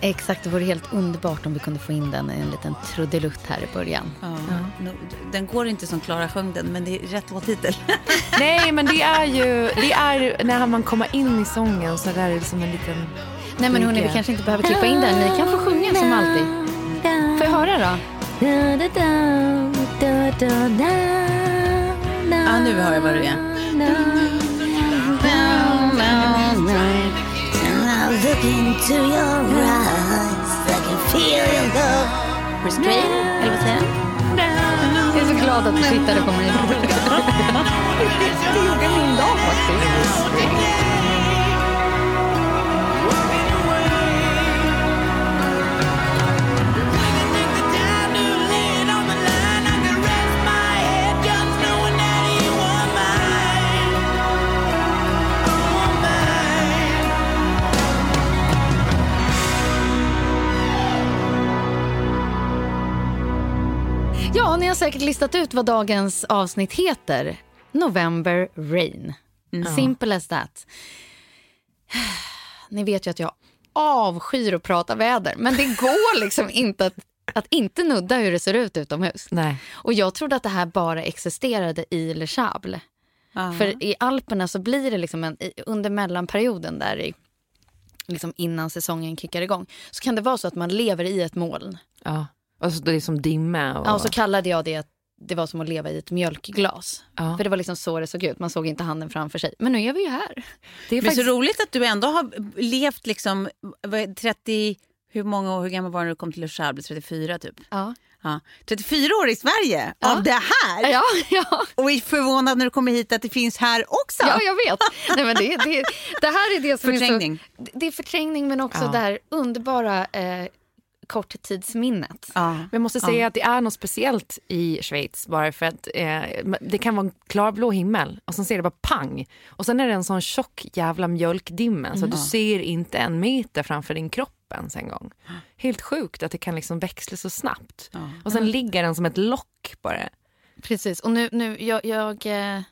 Exakt, det vore helt underbart om vi kunde få in den i en liten trudelutt här i början. Ja. No, Den går inte som Klara sjöng den, men det är rätt låttitel. Nej, men det är ju, det är när man kommer in i sången så där är det som en liten... Nej men hörni, vi kanske inte behöver klippa in den. Ni kan få sjunga som alltid. Får jag höra då? Ja, nu hör jag vad du är. Restrain, eller vad säger jag? Jag är så glad att du tittade på mig. Det gjorde min dag faktiskt. Ni har säkert listat ut vad dagens avsnitt heter. November Rain. Simple as that. Ni vet ju att jag avskyr att prata väder, men det går liksom inte att, att inte nudda hur det ser ut utomhus. Nej. Och jag trodde att det här bara existerade i Le Chable. För i Alperna så blir det liksom en, under mellanperioden där i, liksom innan säsongen kickar igång, så kan det vara så att man lever i ett moln. Ja. Och så det är som dimma. Och... Ja, och så kallade jag det att det var som att leva i ett mjölkglas. Ja. För det var liksom så det såg ut. Man såg inte handen framför sig. Men nu är vi ju här. det är Men faktiskt... så roligt att du ändå har levt liksom vad är det, 30... Hur många år, hur gammal var du när du kom till Le Chable? 34 typ? Ja. Ja. 34 år i Sverige Ja. av det här! Ja, ja. Och är förvånad när du kommer hit att det finns här också. ja jag vet. Nej, men det, det, det här är det som Förträngning. är så... Det är förträngning men också Ja. det här underbara eh, korttidsminnet. Ja. Men jag måste säga att det är något speciellt i Schweiz bara för att eh, det kan vara en klarblå himmel och sen ser det bara pang och sen är det en sån tjock jävla mjölkdimma så att du ser inte en meter framför din kropp ens en gång. Helt sjukt att det kan liksom växla så snabbt. Och sen ligger den som ett lock bara. Precis. Och nu, nu jag, jag, eh,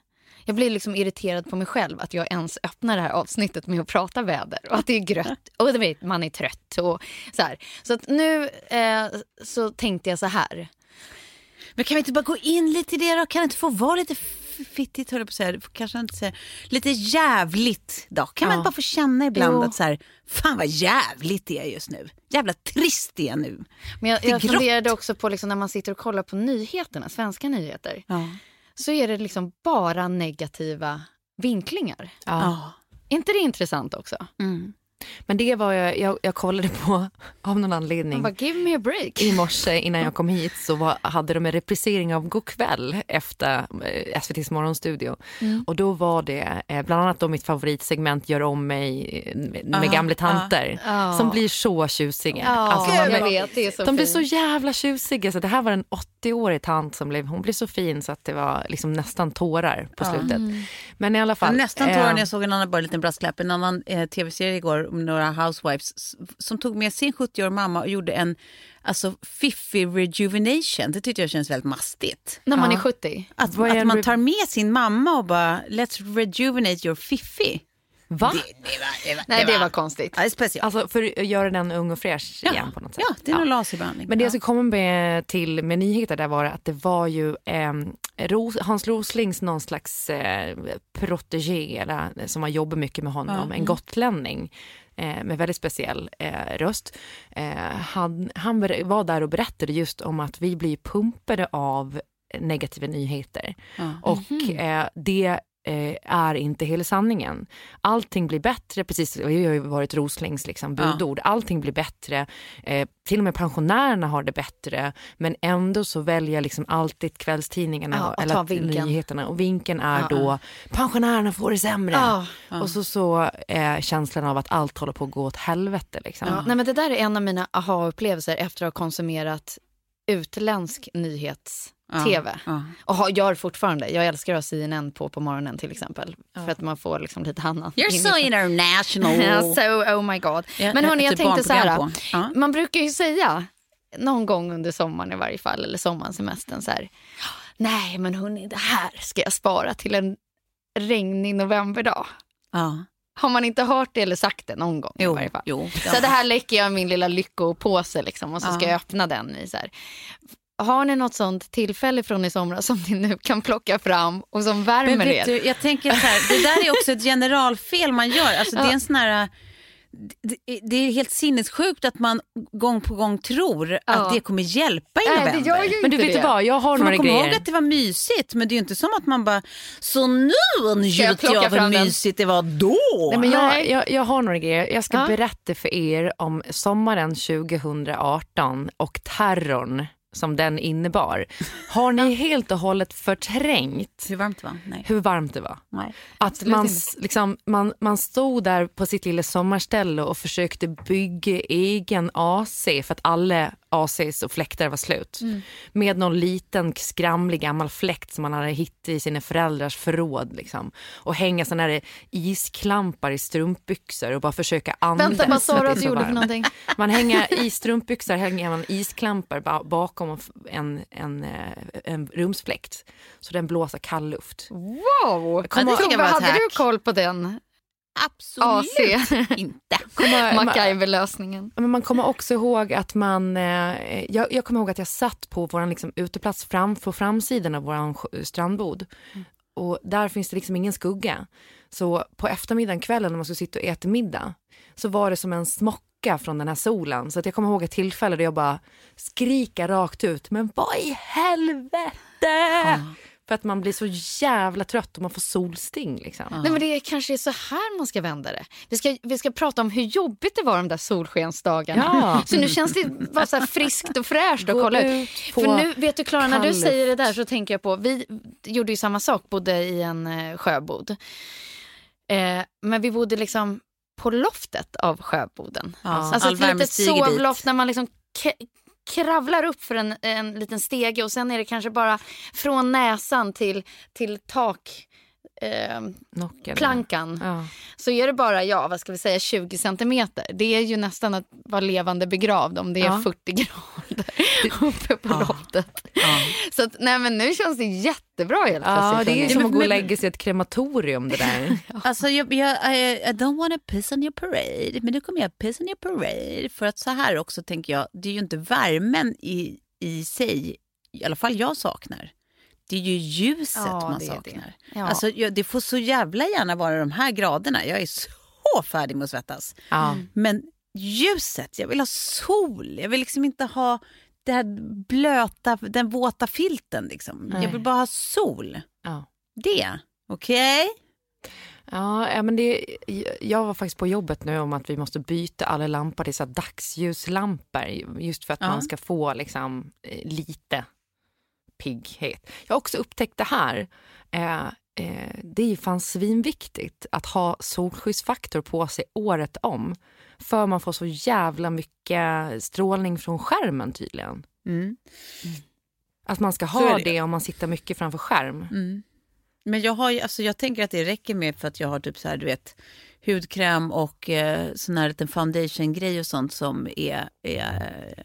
jag blir liksom irriterad på mig själv att jag ens öppnar det här avsnittet med att prata väder och att det är grött och vet, man är trött och så här. Så att nu eh, så tänkte jag så här. Men kan vi inte bara gå in lite i det då? Kan det inte få vara lite fittigt, höll jag på att säga. Kanske inte säga. Lite jävligt då. Kan man Ja. inte bara få känna ibland Jo. att så här, fan vad jävligt det är just nu. Jävla trist det är nu. Men jag, jag funderade också på liksom när man sitter och kollar på nyheterna, svenska nyheter, Ja. Så är det liksom bara negativa vinklingar. Ja. Ja. Är inte det intressant också? Mm. Men det var jag, jag, jag kollade på av någon anledning. Bara, give me a break. I morse innan jag kom hit så var, hade de en reprisering av God kväll efter eh, SVTs morgonstudio. Mm. Och då var det eh, bland annat då mitt favoritsegment Gör om mig eh, med, med gamla tanter. Ja. Som blir så tjusiga. Alltså, man- jag vet, det är så de blir fint. så jävla tjusiga. Så det här var en 80-årig tant som blev, hon blev så fin så att det var liksom nästan tårar på slutet. Mm. Men i alla fall. nästan eh, tårar när jag såg en annan, bara en liten brasklapp, en annan eh, tv-serie igår om några housewives som tog med sin 70-åriga mamma och gjorde en alltså, fiffig rejuvenation. Det tyckte jag känns väldigt mastigt. När man Ja. är 70. Att, att man tar med sin mamma och bara let's rejuvenate your fiffi. Va? Det, det, var, det, var, Nej, det var konstigt. Ja, det är speciellt. Alltså för att göra den ung och fräsch ja. igen på något sätt. ja, det är nog laserbehandling. Men det ja. jag ska komma med till med nyheter där var att det var ju eh, Ros, Hans Roslings någon slags eh, protégé eller, som har jobbat mycket med honom, en gotlänning eh, med väldigt speciell eh, röst. Eh, han, han var där och berättade just om att vi blir pumpade av negativa nyheter. Och eh, det eh, är inte hela sanningen. Allting blir bättre, precis, det har ju varit Roslings liksom, budord. Allting blir bättre, eh, till och med pensionärerna har det bättre, men ändå så väljer liksom alltid kvällstidningarna Ja, eller vinkeln. nyheterna och vinkeln är då pensionärerna får det sämre. Ja, Och så, så eh, känslan av att allt håller på att gå åt helvete. Liksom. Ja, nej, men det där är en av mina aha-upplevelser efter att ha konsumerat utländsk nyhets-tv. Ja, ja. Och gör fortfarande. Jag älskar att ha CNN på på morgonen till exempel. För att man får liksom lite annan You're so international. Ja, so, oh my god. Ja, Men hörni, jag ett tänkte så här. Ja. Man brukar ju säga, någon gång under sommaren i varje fall, eller sommarsemestern så här. Nej, men hörni, det här ska jag spara till en regnig novemberdag. Ja. Har man inte hört det eller sagt det någon gång i Jo, varje fall? jo. Så det här läcker jag i min lilla lyckopåse liksom, och så ska Ja. jag öppna den. I så här. Har ni något sånt tillfälle från i somras som ni nu kan plocka fram och som värmer Men er? vet du, jag tänker så här, det där är också ett generalfel man gör. Alltså, Det är en sån här... Det, det är helt sinnessjukt att man gång på gång tror Ja. att det kommer hjälpa i Nej, november. det gör ju Men du inte vet det. vad, jag har För några man kommer grejer. ihåg att det var mysigt, men det är ju inte som att man bara, så nu njuter jag hur fram den? mysigt det var då. Nej, men jag, Nej. jag, jag har några grejer. Jag ska Ja. berätta för er om sommaren 2018 och terrorn som den innebar. Har ni helt och hållet förträngt Hur varmt det var? Nej. hur varmt det var? Nej. Att man, liksom, man, man stod där på sitt lilla sommarställe och försökte bygga egen AC för att alla ACs och fläktar var slut. Med någon liten skramlig gammal fläkt som man hade hittat i sina föräldrars förråd. Liksom. Och hänga såna här isklampar i strumpbyxor och bara försöka andas. Vänta, vad sa du det att du gjorde för någonting? Man hänger i strumpbyxor hänger man isklampar ba- bakom en, en, eh, en rumsfläkt. Så den blåser kall luft. Wow! Ja, det jag var ett hade hack. du koll på den Absolut inte. MacGyver-lösningen. Men man kommer också ihåg att man, eh, jag, jag kommer ihåg att jag satt på vår liksom, uteplats fram, på framsidan av vår strandbod. Och där finns det liksom ingen skugga. Så på eftermiddagen, kvällen när man skulle sitta och äta middag, så var det som en smocka från den här solen. Så att jag kommer ihåg ett tillfälle där jag bara skrika rakt ut, men vad i helvete! För att man blir så jävla trött och man får solsting liksom. Nej, men det kanske är så här man ska vända det. Vi ska, vi ska prata om hur jobbigt det var de där solskensdagarna. Ja. Så nu känns det bara så här friskt och fräscht att kolla ut För nu, vet du Klara, när du säger det där så tänker jag på, vi gjorde ju samma sak, bodde i en eh, sjöbod. Eh, men vi bodde liksom på loftet av sjöboden. Ja, Alltså all ett litet stiger dit. sovloft när man liksom kravlar upp för en, en liten stege och sen är det kanske bara från näsan till, till tak. Eh, plankan Ja. så är det bara, ja vad ska vi säga, 20 centimeter. Det är ju nästan att vara levande begravd om det är Ja. 40 grader uppe på loftet. Så att, nej men nu känns det jättebra helt Ja, plötsligt. det är som att gå och lägga sig i ett krematorium det där. Alltså, jag, jag, I, I don't wanna piss on your parade, men nu kommer jag piss on your parade. För att så här också tänker jag, det är ju inte värmen i, i sig, i alla fall jag saknar. Det är ju ljuset Ja, man det är det. saknar. Ja. Alltså, jag, det får så jävla gärna vara de här graderna. Jag är så färdig med att svettas. Ja. Men ljuset, jag vill ha sol. Jag vill liksom inte ha det här blöta, den våta filten. Liksom. Jag vill bara ha sol. Ja. Det, okej? Ja, ja, men det, jag var faktiskt på jobbet nu om att vi måste byta alla lampor till så här dagsljuslampor just för att Ja. man ska få liksom, eh, lite pigghet. Jag har också upptäckt det här. Eh, eh, det är ju fan svinviktigt att ha solskyddsfaktor på sig året om. För man får så jävla mycket strålning från skärmen tydligen. Mm. Att man ska ha det. det. om man sitter mycket framför skärm. Men jag, har, alltså jag tänker att det räcker med för att jag har typ så här, du vet, hudkräm och eh, sån här liten foundation-grej och sånt som är, är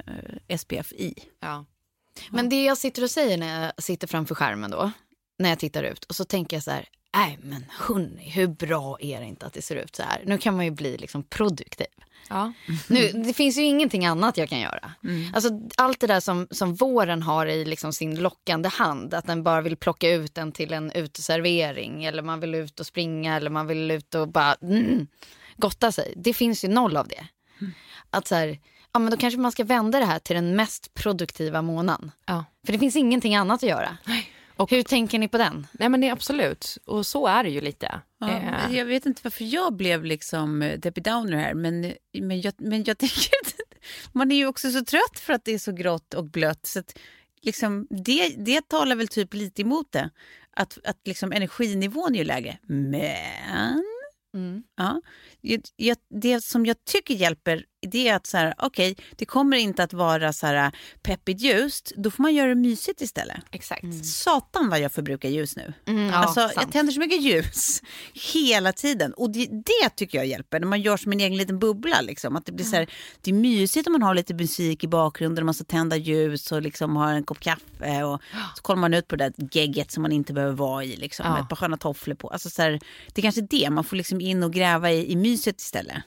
eh, SPF i. Ja. Men det jag sitter och säger när jag sitter framför skärmen då, när jag tittar ut och så tänker jag så här, nej men hörni, hur bra är det inte att det ser ut så här? Nu kan man ju bli liksom produktiv. Ja. Nu, det finns ju ingenting annat jag kan göra. Alltså, allt det där som, som våren har i liksom sin lockande hand, att den bara vill plocka ut den till en uteservering eller man vill ut och springa eller man vill ut och bara mm, gotta sig. Det finns ju noll av det. Att så här, ja men då kanske man ska vända det här till den mest produktiva månaden. Ja. För det finns ingenting annat att göra. Och- Hur tänker ni på den? Nej men det är absolut, och så är det ju lite. Ja, Eh, Jag vet inte varför jag blev liksom eh, Debbie Downer här, men, men, jag, men jag tänker att man är ju också så trött för att det är så grått och blött. Så att, liksom, det, det talar väl typ lite emot det. Att, att liksom energinivån är ju lägre. Men ja, jag, jag, det som jag tycker hjälper det är att så här, okej, det kommer inte att vara så här peppigt ljust. Då får man göra det mysigt istället. Exakt. Satan vad jag förbrukar ljus nu. Mm, ja, alltså, jag tänder så mycket ljus hela tiden. Och det, det tycker jag hjälper, när man gör som en egen liten bubbla. Liksom. Att det, blir så här, det är mysigt om man har lite musik i bakgrunden, och man ska tända ljus och liksom har en kopp kaffe. Och så kollar man ut på det där gegget som man inte behöver vara i, liksom, Ja. med ett par sköna tofflor på. Alltså, så här, det är kanske det, man får liksom in och gräva i, i myset istället.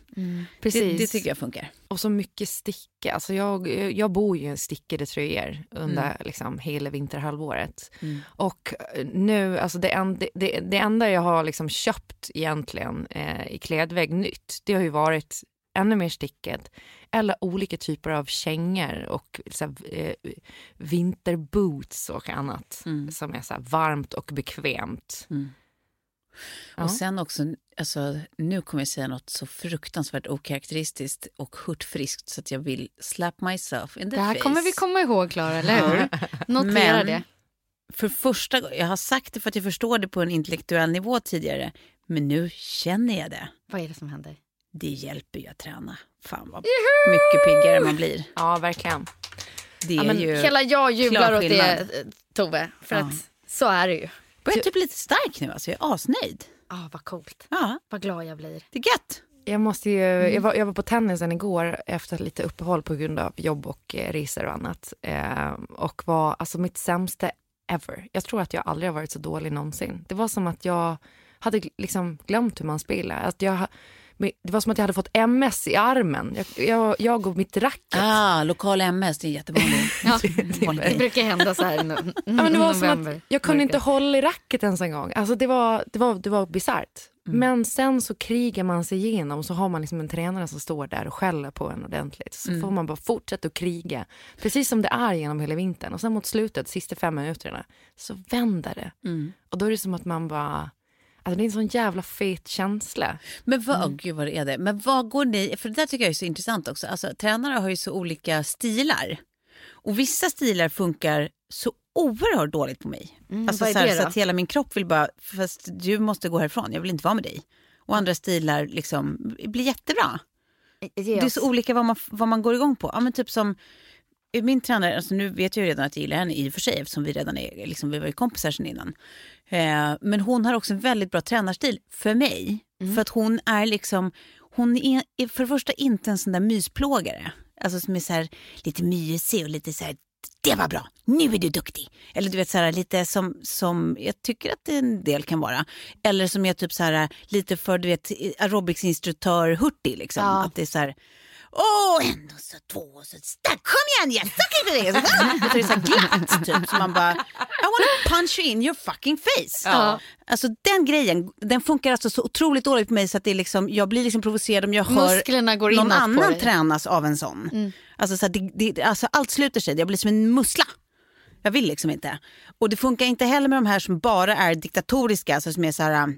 Precis. Det, det tycker jag funkar. Och så mycket sticka. Alltså jag, jag bor ju i stickade tröjor under liksom hela vinterhalvåret. Och eh, nu, alltså det, en, det, det, enda jag har liksom köpt egentligen eh, i klädvägg nytt, det har ju varit ännu mer sticket eller olika typer av kängor och så här, eh, vinterboots och annat som är så varmt och bekvämt. Ja. Och sen också, alltså, nu kommer jag säga något så fruktansvärt okaraktäristiskt och hurtfriskt så att jag vill slap myself in the Det här face. kommer vi komma ihåg, Klara, eller hur? Notera Men- det. För första gången, jag har sagt det för att jag förstår det på en intellektuell nivå tidigare, men nu känner jag det. Vad är det som händer? Det hjälper ju att träna. Fan vad mycket piggare man blir. Ja, verkligen. Det Ja, är men ju... hela jag jublar åt det, Tove. För Ja. att så är det ju. Jag är typ lite stark nu, alltså. jag är asnöjd. Ah, vad coolt. Ja, Vad glad jag blir. det är gött. Jag, måste ju, jag, var, jag var på tennisen igår efter lite uppehåll på grund av jobb och eh, resor och annat. Eh, och var alltså mitt sämsta ever. Jag tror att jag aldrig har varit så dålig någonsin. Det var som att jag hade liksom glömt hur man spelar. Att jag, det var som att jag hade fått MS i armen. Jag, jag, jag och mitt racket. Ah, lokal MS, det är jättevanligt. Ja, det grej. brukar hända så här no- Ja, men det var som november. att jag kunde inte hålla i racket ens en gång. Alltså det var, det var, det var bisarrt. Men sen så krigar man sig igenom så har man liksom en tränare som står där och skäller på en ordentligt. Så får man bara fortsätta att kriga. Precis som det är genom hela vintern. Och sen mot slutet, sista fem minuterna, så vänder det. Och då är det som att man bara... Alltså det är en sån jävla fet känsla. Men vad, åh, gud vad det är det. Men vad går ni, för det där tycker jag är så intressant också. Alltså tränare har ju så olika stilar. Och vissa stilar funkar så oerhört dåligt på mig. alltså vad är så, här, så att hela min kropp vill bara, fast du måste gå härifrån, jag vill inte vara med dig. Och andra stilar liksom blir jättebra. Det är så olika vad man, vad man går igång på. Ja, men typ som min tränare, alltså nu vet jag ju redan att jag gillar henne i och för sig eftersom vi redan är, liksom, vi var ju kompisar sedan innan. Eh, men hon har också en väldigt bra tränarstil för mig. För att hon är liksom, hon är är för det första inte en sån där mysplågare. Alltså som är så här lite mysig och lite så här, det var bra, nu är du duktig. Eller du vet så här lite som, som jag tycker att en del kan vara. Eller som är typ så här lite för du vet aerobicsinstruktör hurtig liksom. Ja. Att det är så här, åh en och så två och så stark, kom igen, för det. Och så, och är det så här glatt typ. Så man bara, I wanna punch you in your fucking face. Ja. Alltså den grejen, den funkar alltså så otroligt dåligt på mig så att det är liksom, jag blir liksom provocerad om jag hör någon annan tränas av en sån. Alltså, så att det, det, alltså allt sluter sig, jag blir som en mussla. Jag vill liksom inte. Och det funkar inte heller med de här som bara är diktatoriska, alltså som är så här,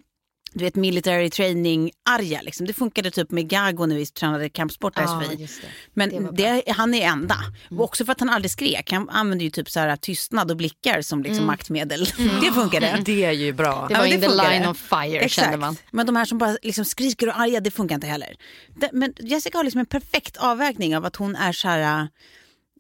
du vet military training arga liksom. Det funkade typ med Gago när vi tränade kampsport i Ja, SFI. det. Men Det det han är enda. Och också för att han aldrig skrek. Han använde ju typ så här tystnad och blickar som liksom maktmedel. Det funkade. Det är ju bra. Det Ja, var men in the funkar line det. of fire kände man. Men de här som bara liksom skriker och är arga, det funkar inte heller. Det, men Jessica har liksom en perfekt avvägning av att hon är så här...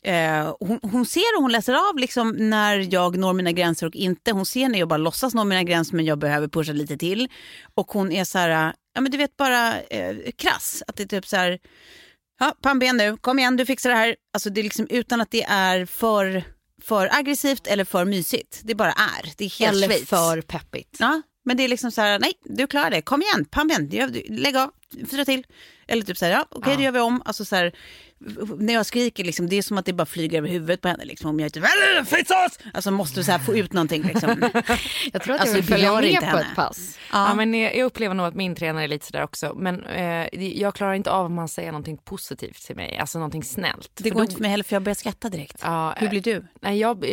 Eh, hon, hon ser och hon läser av liksom när jag når mina gränser och inte. Hon ser när jag bara låtsas nå mina gränser men jag behöver pusha lite till. Och hon är så här, ja men du vet bara eh, krass. Att det är typ så här, ja pannben nu, kom igen du fixar det här. Alltså det är liksom utan att det är för, för aggressivt eller för mysigt. Det bara är. Det är helt Eller Schweiz. för peppigt. Ja, men det är liksom så här, nej, du klarar det. Kom igen, pannben, lägg av, fyra till. Eller typ så här, ja, okej, det gör vi om. Alltså så här, när jag skriker, liksom, det är som att det bara flyger över huvudet på henne. Liksom, om jag inte fixas! Alltså måste så här, få ut någonting. Liksom. Jag tror att Alltså, jag vill det följa med på henne. ett pass. Ja. men jag, upplever nog att min tränare är lite sådär också. Men eh, jag klarar inte av om han säger någonting positivt till mig. Alltså någonting snällt. Det För går då- inte för mig heller för jag börjar skratta direkt. Ja, Hur blir du? Nej, jag,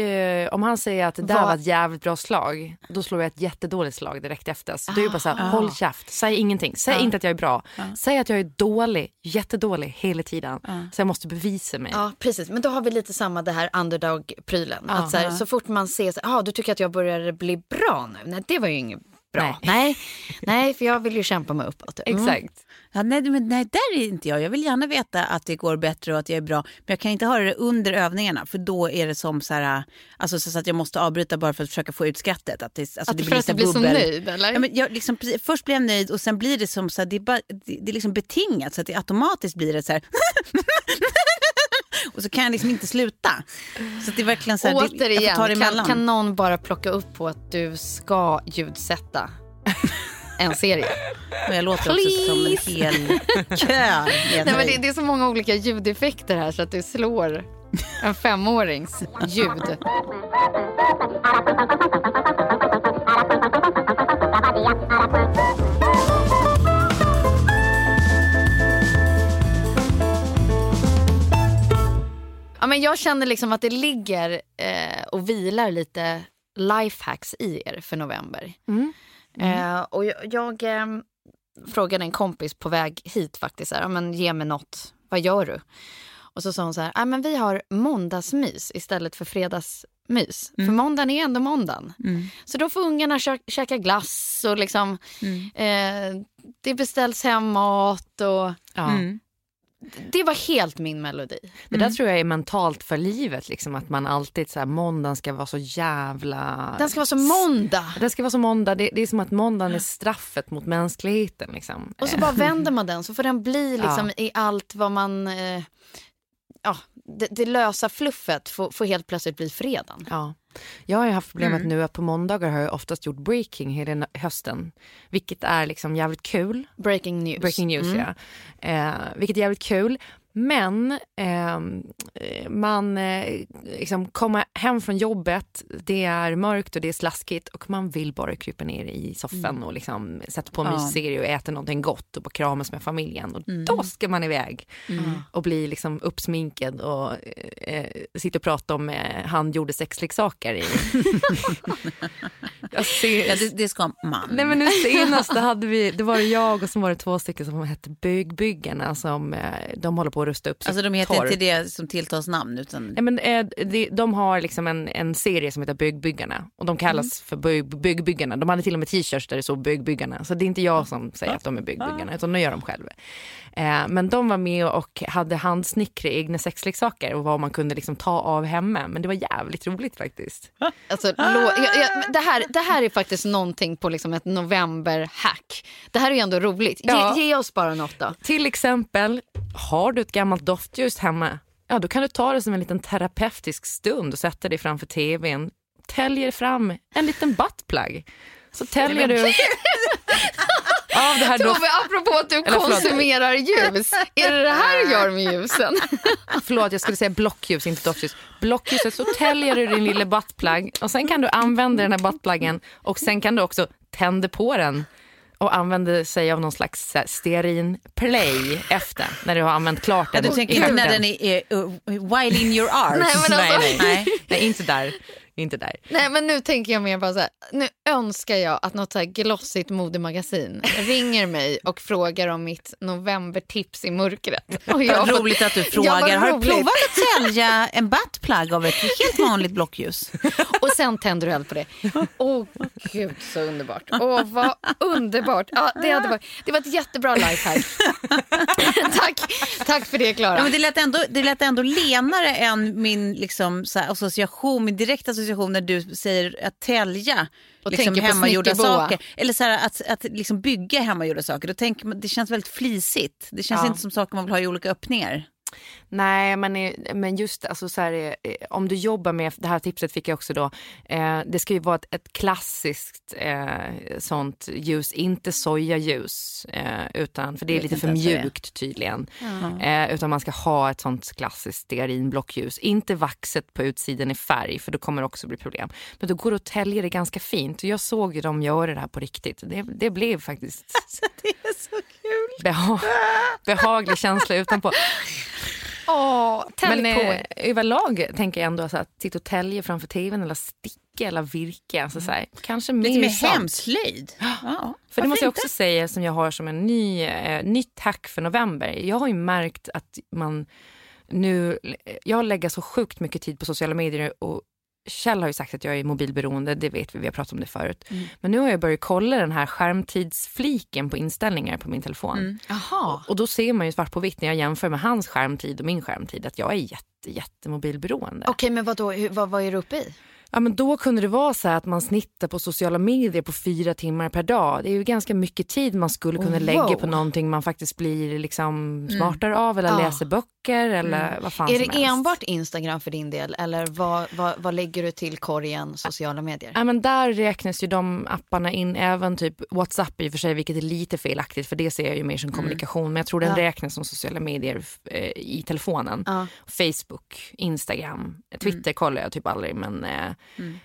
eh, om han säger att det där Vad- var ett jävligt bra slag, då slår jag ett jättedåligt slag direkt efter. Så det är ju bara så Ah. håll käft, säg ingenting. Säg inte att jag är bra. Säg att jag är dålig, jättedålig hela tiden. Så jag måste bevisa mig. Ja, precis. Men då har vi lite samma det här underdog-prylen. att så, här, så fort man ser så ah, du tycker att jag börjar bli bra nu. Nej, det var ju inget bra. Nej. Nej, nej för jag vill ju kämpa mig uppåt. Mm. Exakt. Ja, nej, men, nej, där är inte jag. Jag vill gärna veta att det går bättre och att jag är bra. Men jag kan inte höra det under övningarna för då är det som så här, alltså, så att jag måste avbryta bara för att försöka få ut skrattet. Att det, alltså, Att det blir lite blir så nöjd, eller? Ja, men jag, liksom, först blir jag nöjd och sen blir det som så här, det, är bara, det, det är liksom betingat så att det automatiskt blir det så här. och så kan jag liksom inte sluta. Så det är verkligen så här, det, jag får ta det Återigen, kan, kan någon bara plocka upp på att du ska ljudsätta en serie? Och jag låter också som en hel kö. Nej, men det, det är så många olika ljudeffekter här så att det slår en femårings ljud. Ja, men jag känner liksom att det ligger eh, och vilar lite lifehacks i er för november. Eh, och jag, jag eh, frågade en kompis på väg hit faktiskt, så här, "Ja, men ge mig något, vad gör du? Och så sa hon så här, "Ja, men vi har måndagsmys istället för fredagsmys. För måndagen är ändå måndagen. Så då får ungarna kä- käka glass och liksom, eh, det beställs hem mat och Ja. Det var helt min melodi. Det där tror jag är mentalt för livet. Liksom, att man alltid så här, måndagen ska vara så jävla... Den ska vara så måndag. Det ska vara så måndag. Det, det är som att måndagen är straffet mot mänskligheten. Liksom. Och så bara vänder man den så får den bli liksom i allt vad man... Eh, ja, det, det lösa fluffet får, får helt plötsligt bli fredagen. Ja. Jag har haft problemet Mm. nu att på måndagar har jag oftast gjort breaking hela hösten. Vilket är liksom jävligt kul. Breaking news. Breaking news, Mm. ja. Eh, vilket är jävligt kul. Men ehm, eh, man eh, liksom kommer hem från jobbet, det är mörkt och det är slaskigt och man vill bara krypa ner i soffan Mm. och liksom sätta på en Ja. mysserie och äta någonting gott och bara kramas med familjen. Och Mm. då ska man iväg och bli liksom uppsminkad och eh, sitta och prata om eh, han gjorde sexleksaker i. jag ser, Ja, det, det ska man. Nej men nu senast hade vi, det var jag och så var det två stycken som hette Byggbyggarna som eh, de håller på att rusta upp sitt Alltså de heter torg. inte det som tilltalsnamn utan... Nej, men, eh, de, de har liksom en, en serie som heter Byggbyggarna och de kallas för bygg, Byggbyggarna. De hade till och med t-shirts där det stod Byggbyggarna. Så det är inte jag som säger att de är Byggbyggarna utan de gör de själva. Eh, men de var med och hade handsnickra egna sexleksaker och vad man kunde liksom ta av hemma. Men det var jävligt roligt faktiskt. Alltså, lo- ja, ja, det, här, det här är faktiskt någonting på liksom ett november-hack. Det här är ju ändå roligt. Ge, Ja. ge oss bara något då. Till exempel, har du ett gammalt doftljus hemma, ja då kan du ta det som en liten terapeutisk stund och sätta dig framför tvn. Täljer fram en liten buttplug. Så täljer du av det här doft... Tove, apropå att du Eller konsumerar ljus. Är det det här du gör med ljusen? Förlåt, jag skulle säga blockljus, inte doftljus. Blockljuset, så täljer du din lilla buttplug och sen kan du använda den här buttpluggen och sen kan du också tända på den och använda sig av någon slags här, stearinplay efter när du har använt klart Ja, den. du tänker inte när den är, är uh, while in your arms? Nej, men alltså- nej. Nej. nej, inte där. Inte där. Nej men nu tänker jag mer bara så här, nu önskar jag att något så här glossigt modemagasin ringer mig och frågar om mitt novembertips i mörkret. Och jag roligt att du frågar. Har du provat att sälja en buttplug av ett helt vanligt blockljus? Och sen tänder du eld på det. Åh gud så underbart. Åh vad underbart. Ja, det, hade varit, det var ett jättebra lifehack. tack, tack för det Klara. Ja, men det, lät ändå, det lät ändå lenare än min liksom, så här, association, min direkta association när du säger att tälja Och liksom, hemmagjorda saker. Eller så här, att, att liksom bygga hemmagjorda saker. Då tänker man, det känns väldigt flisigt. Det känns Ja. inte som saker man vill ha i olika öppningar. Nej, men, eh, men just alltså, så här, eh, om du jobbar med, det här tipset fick jag också då, eh, det ska ju vara ett, ett klassiskt eh, sånt ljus, inte sojaljus, eh, utan, för det är lite för mjukt tydligen. Eh, utan man ska ha ett sånt klassiskt stearinblockljus, inte vaxet på utsidan i färg, för då kommer det också bli problem. Men då går det att tälja det ganska fint. Och Jag såg ju dem göra det här på riktigt. Det, det blev faktiskt Det är så kul. Beha behaglig känsla utanpå. Tälj Men eh, överlag tänker jag ändå så att sitta och tälja framför tvn eller sticka eller virka. Alltså så här, kanske mer Lite mer sånt. hemslöjd. Ja, För det måste jag inte? också säga som jag har som en ny, eh, nytt hack för november. Jag har ju märkt att man nu, jag lägger så sjukt mycket tid på sociala medier och Kjell har ju sagt att jag är mobilberoende, det vet vi, vi har pratat om det förut. Mm. Men nu har jag börjat kolla den här skärmtidsfliken på inställningar på min telefon. Mm. Jaha. Och då ser man ju svart på vitt när jag jämför med hans skärmtid och min skärmtid att jag är jätte, jätte mobilberoende. Okej, men vadå, vad, vad är du uppe i? Ja, men då kunde det vara så att man snittar på sociala medier på fyra timmar per dag. Det är ju ganska mycket tid man skulle kunna Oh, lägga wow. på någonting man faktiskt blir liksom smartare av eller Ah. läser böcker eller vad fan Är det helst. enbart Instagram för din del eller vad, vad, vad lägger du till korgen sociala medier? Ja, men där räknas ju de apparna in, även typ WhatsApp i och för sig, vilket är lite felaktigt för det ser jag ju mer som kommunikation. Men jag tror den Ja. räknas som sociala medier eh, i telefonen. Ja. Facebook, Instagram, Twitter kollar jag typ aldrig. Men, eh,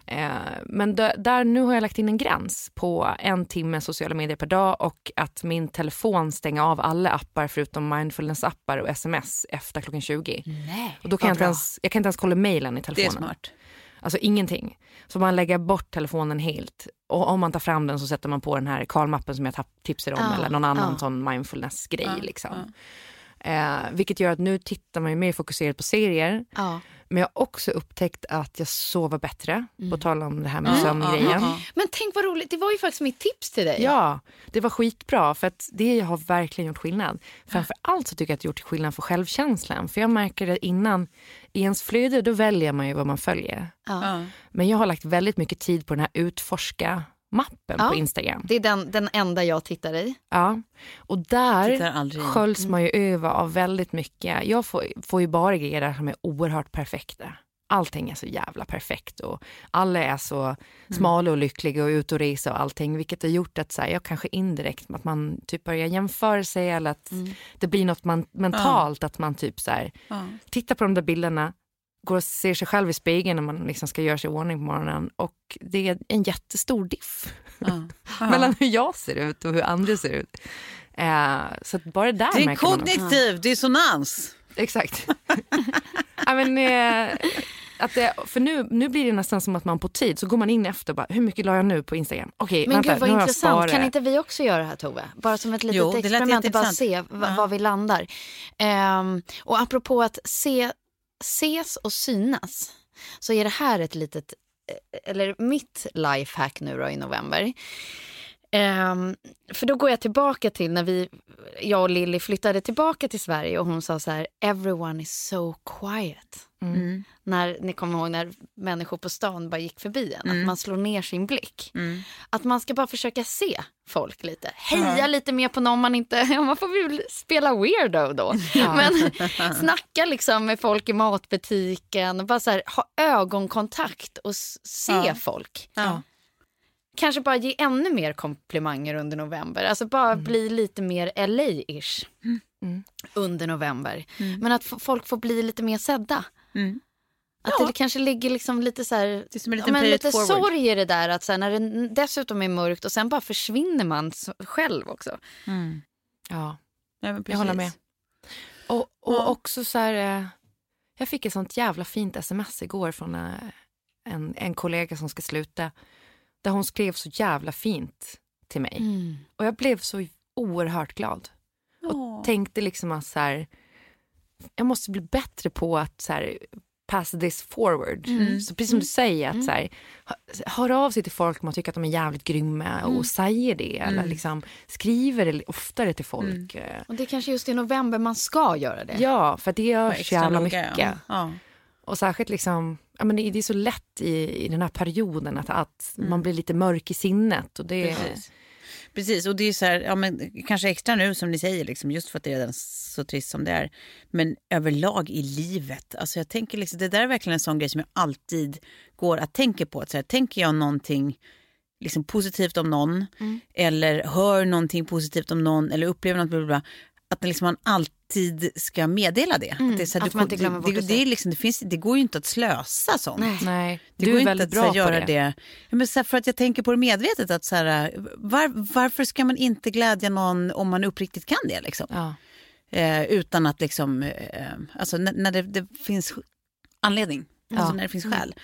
eh, men där, nu har jag lagt in en gräns på en timme sociala medier per dag och att min telefon stänger av alla appar förutom mindfulness-appar och sms efter klockan 20. Nej, Och då kan jag, inte ens, jag kan inte ens kolla mejlen i Det är telefonen. smart. Alltså ingenting. Så man lägger bort telefonen helt. Och om man tar fram den så sätter man på den här Karl-mappen som jag tipsade om Ja, eller någon annan ja. sån mindfulness-grej. liksom. Eh, vilket gör att nu tittar man ju mer fokuserat på serier. Men jag har också upptäckt att jag sover bättre, på tal om det här med Mm. sömngrejen. Ja, Men tänk vad roligt, det var ju faktiskt mitt tips till dig. Ja, det var skitbra för att det har verkligen gjort skillnad. Framför allt så tycker jag att det gjort skillnad för självkänslan. För jag märker det innan, i ens flöde då väljer man ju vad man följer. Men jag har lagt väldigt mycket tid på den här utforska-mappen Ja. på Instagram. Det är den, den enda jag tittar i. Ja. Och där sköljs man ju över av väldigt mycket. Jag får, får ju bara grejer där som är oerhört perfekta. Allting är så jävla perfekt och alla är så smala och lyckliga och ute och resa och allting. Vilket har gjort att så här, jag kanske indirekt att man typ börjar jämföra sig eller att det blir något man, mentalt att man typ så här, Ja. tittar på de där bilderna, går och ser sig själv i spegeln när man liksom ska göra sig i ordning på morgonen och det är en jättestor diff Ja. mellan hur jag ser ut och hur andra ser ut. Eh, så att bara där Det är märker man kognitiv dissonans. Exakt. ja, men, eh, att det, för nu, nu blir det nästan som att man på tid så går man in efter och bara, hur mycket la jag nu på Instagram? Okej, Men vänta, gud vad intressant, kan inte vi också göra det här Tove? Bara som ett litet Jo, experiment, bara se Ja. var vi landar. Ehm, och apropå att se, ses och synas, så är det här ett litet, eh, eller mitt lifehack nu då i november. Ehm, för då går jag tillbaka till när vi, jag och Lilly flyttade tillbaka till Sverige och hon sa så här, everyone is so quiet. Mm. När ni kommer ihåg när människor på stan bara gick förbi en, Mm. att man slår ner sin blick. Att man ska bara försöka se folk lite. Heja lite mer på någon man inte... Ja, man får väl spela weirdo då. Men snacka liksom med folk i matbutiken. Bara så här, ha ögonkontakt och se Ja. folk. Ja. Kanske bara ge ännu mer komplimanger under november. Alltså bara bli lite mer LA-ish Mm. under november. Men att folk får bli lite mer sedda. Mm. Att det kanske ligger liksom lite så här, Det är som en ja, liten men lite forward. sorg i det där att så här, när det dessutom är mörkt och sen bara försvinner man själv också. Mm. Ja, Ja, men jag håller med. Och, och Ja. också så här, eh, jag fick ett sånt jävla fint sms igår från eh, en, en kollega som ska sluta där hon skrev så jävla fint till mig. Och jag blev så oerhört glad. Och tänkte liksom att så här, jag måste bli bättre på att så här, pass this forward. Så precis som du säger, att så här, hö- hör av sig till folk om man tycker att de är jävligt grymma och säger det. Eller liksom skriver det oftare till folk. Eh, Och det är kanske just i november man ska göra det. Ja, för det görs extra jävla mycket. Ja. Ja. Och särskilt liksom, ja, men det, är så lätt i, i den här perioden att, att man blir lite mörk i sinnet. Och det, Precis. Precis, och det är så här, ja, men kanske extra nu som ni säger, liksom, just för att det är redan så trist som det är. Men överlag i livet, alltså jag tänker liksom, det där är verkligen en sån grej som jag alltid går att tänka på. Att så här, tänker jag någonting liksom, positivt om någon eller hör någonting positivt om någon eller upplever något, bla, bla, bla, att liksom man alltid ska meddela det. att det, är så här, att du- man inte glömmer bort det, att det, säga. är liksom, det, finns, det går ju inte att slösa sånt. nej, Det du går är inte väldigt att bra här, göra det. det. Men så här, för att jag tänker på det medvetet. att så här, var, Varför ska man inte glädja någon om man uppriktigt kan det? Liksom? Ja. Eh, utan att liksom, eh, alltså när, när det, det finns anledning. Alltså när det finns skäl.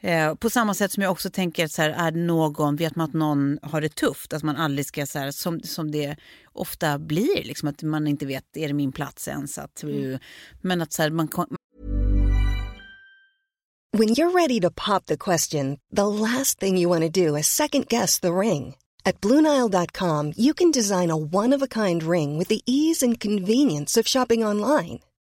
Eh, på samma sätt som jag också tänker att så här, är någon, vet man att någon har det tufft, att man aldrig ska, så här, som, som det ofta blir, liksom, att man inte vet, är det min plats ens? Att, Men att så här, man, When you're ready to pop the question, the last thing you want to do is second guess the ring. At Bluenile.com, you can design a one of a kind ring with the ease and convenience of shopping online.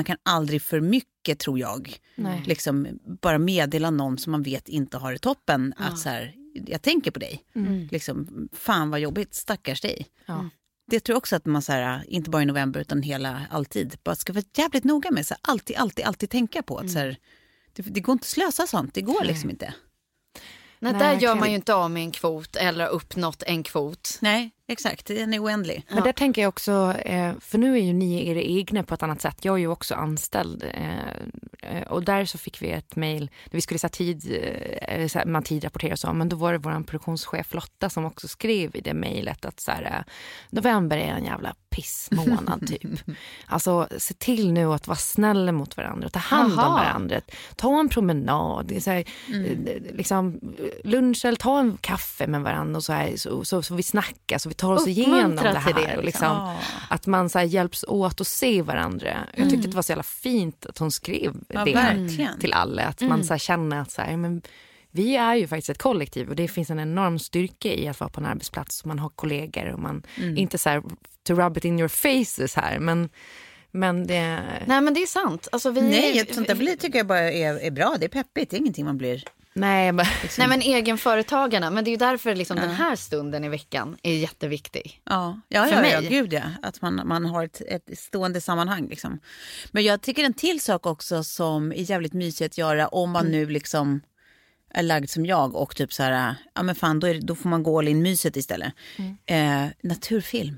Man kan aldrig för mycket, tror jag, liksom bara meddela någon som man vet inte har det toppen. Att så här, jag tänker på dig. Liksom, fan vad jobbigt, stackars dig. Det tror jag också att man, så här, inte bara i november utan hela, alltid, bara ska vara jävligt noga med. Så här, alltid, alltid, alltid tänka på att så här, det, det går inte att slösa sånt. Det går liksom inte. Nej, Nej, där gör man ju inte av med en kvot eller uppnått en kvot. Nej, exakt. Den är oändlig. Men där tänker jag också, eh, för nu är ju ni era egna på ett annat sätt. Jag är ju också anställd eh, eh, och där så fick vi ett mejl vi skulle säga tid, man tidrapportera och så, men då var det vår produktionschef Lotta som också skrev i det mejlet att så här, november är en jävla pissmånad typ. Alltså se till nu att vara snäll mot varandra ta hand om Jaha. varandra. Ta en promenad, så här, Mm. liksom lunch eller ta en kaffe med varandra och så, här, så, så, så vi snackar så vi tar oss igenom Uppmuntra det här. det, och liksom. liksom, Att man så här, hjälps åt att se varandra. Jag tyckte det var så jävla fint att hon skrev Ja, det verkligen. till alla. Att man så här, känner att så här, men, vi är ju faktiskt ett kollektiv och det finns en enorm styrka i att vara på en arbetsplats och man har kollegor och man, inte så här to rub it in your faces här men, men det, Nej men det är sant. Alltså, vi, Nej, sånt där blir, tycker jag bara är, är bra. Det är peppigt. Det är ingenting man blir... nej, men, Nej men egenföretagarna, men det är ju därför liksom den här stunden i veckan är jätteviktig. Ja, ja, För ja, mig. ja gud ja. Att man, man har ett, ett stående sammanhang. Liksom. Men jag tycker en till sak också som är jävligt mysig att göra om man nu liksom är lagd som jag och typ så här, ja men fan då, är, det- då får man gå all in myset istället. Eh, naturfilm,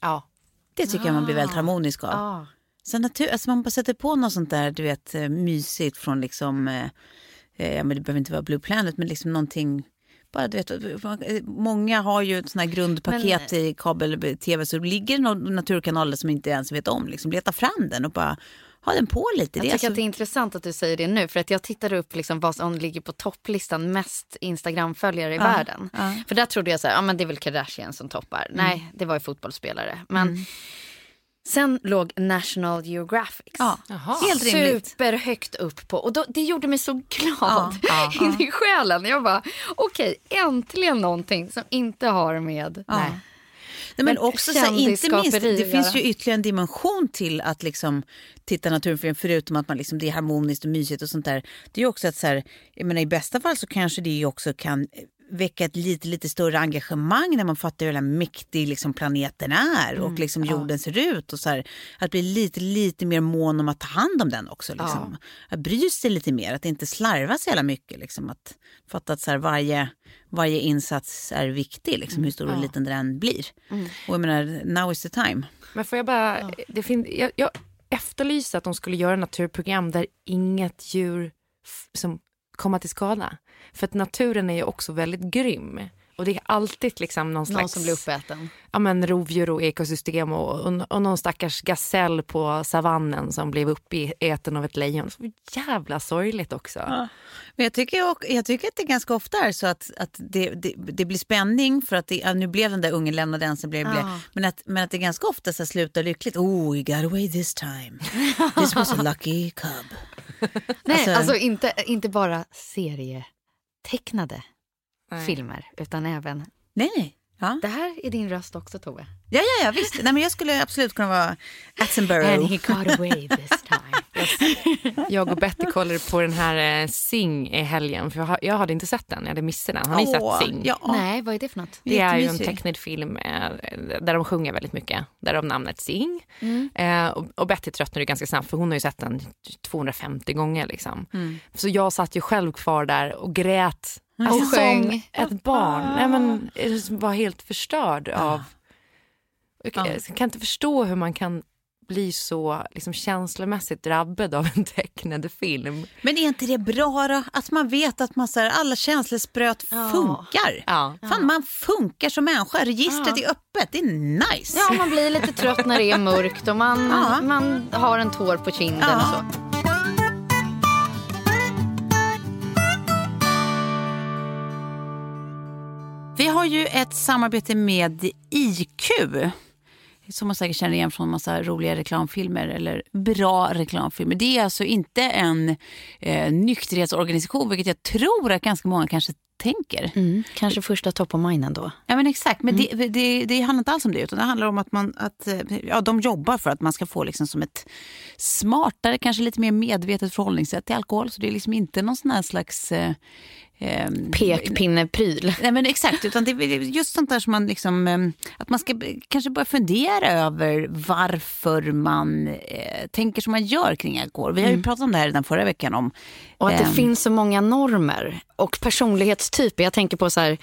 ja. det tycker jag man blir väldigt harmonisk av. Ah. Så natur, alltså man bara sätter på något sånt där, du vet, eh, mysigt från liksom, eh, eh, ja men det behöver inte vara Blue Planet, men liksom någonting bara, du vet, många har ju ett sånt här grundpaket i kabel-tv så ligger det någon naturkanal som inte ens vet om. Liksom, leta fram den och bara ha den på lite. Jag Det är tycker alltså- att det är intressant att du säger det nu. För att jag tittar upp liksom vad som ligger på topplistan mest Instagram-följare i världen. För där trodde jag så här, ja men det är väl Kardashian som toppar. Mm. Nej, det var ju fotbollsspelare. Men sen låg National Geographic. Ja, helt rimligt. Superhögt upp på. Och då, det gjorde mig så glad Ja, ja, in i själen. Jag bara, okej, äntligen någonting som inte har med... Nej. Nej, men Men också så här, inte minst, det finns ju ytterligare en dimension till att liksom titta naturfilm förutom att man liksom, det är harmoniskt och mysigt och sånt där. Det är ju också att så här, jag menar, i bästa fall så kanske det ju också kan väcka ett lite, lite större engagemang när man fattar hur mäktig liksom planeten är och liksom jorden ser ut. Och så här, att bli lite, lite mer mån om att ta hand om den också. Liksom. Att bry sig lite mer, att inte slarva så jävla mycket. Liksom. Att fatta att så här, varje, varje insats är viktig, liksom, hur stor och liten den blir. Och jag menar, now is the time. Men får jag bara... Det fin- jag, jag efterlyser att de skulle göra naturprogram där inget djur som Komma till skada. För att naturen är ju också väldigt grym. Och det är alltid liksom någon slags... Någon som blir uppäten. ja, men rovdjur och ekosystem och, och, och någon stackars gasell på savannen som blev uppäten av ett lejon. Så jävla sorgligt också. Men jag tycker, och- jag tycker att det ganska ofta är så att, att det, det, det blir spänning för att det, ja, nu blev den där ungen lämnad ensam. Blev, blev, men, att, men att det ganska ofta så slutar lyckligt. Oh, he got away this time. This was a lucky cub. Nej, Alltså- alltså, inte, inte bara serietecknade Nej. filmer, utan även... Nej, nej. Ja, Det här är din röst också, Tove. ja, ja, ja visst. Nej, men jag skulle absolut kunna vara Attenborough. And he got away this time. Jag och Betty kollade på den här eh, Sing i helgen. För jag, har- jag hade inte sett den, jag hade missat den. Har ni Åh, sett Sing? Ja. Nej, vad är det för något? Det är ju en tecknad film eh, där de sjunger väldigt mycket. Därav namnet Sing. Eh, och, och Betty tröttnade ju ganska snabbt för hon har ju sett den 250 gånger. Liksom. Så jag satt ju själv kvar där och grät. Alltså, Och sjöng. Som ett barn. Nej, men, var helt förstörd av... Jag kan- jag kan inte förstå hur man kan bli så liksom, känslomässigt drabbad av en tecknad film. Men är inte det bra då? Att man vet att man, så här, alla känslospröt funkar. Ja. Fan, man funkar som människa. Registret är öppet. Det är nice. Ja, man blir lite trött när det är mörkt och man, Ja. man har en tår på kinden Ja. och så. Har ju ett samarbete med IQ. Som man säkert känner igen från massa roliga reklamfilmer eller bra reklamfilmer. Det är alltså inte en eh, nykterhetsorganisation, vilket jag tror att ganska många kanske tänker. Mm, kanske första top of mind ändå. Ja men exakt, men det, det, det handlar inte alls om det utan det handlar om att, man, att eh, ja, de jobbar för att man ska få liksom som ett smartare, kanske lite mer medvetet förhållningssätt till alkohol. Så det är liksom inte någon sån här slags... Eh, ehm, Pekpinnepryl. Nej men exakt, utan det är just sånt där som man liksom, eh, att man ska kanske börja fundera över varför man eh, tänker som man gör kring alkohol. Vi har ju pratat om det här redan förra veckan om Och att det ehm, finns så många normer och personlighetstyper. Jag tänker på så här,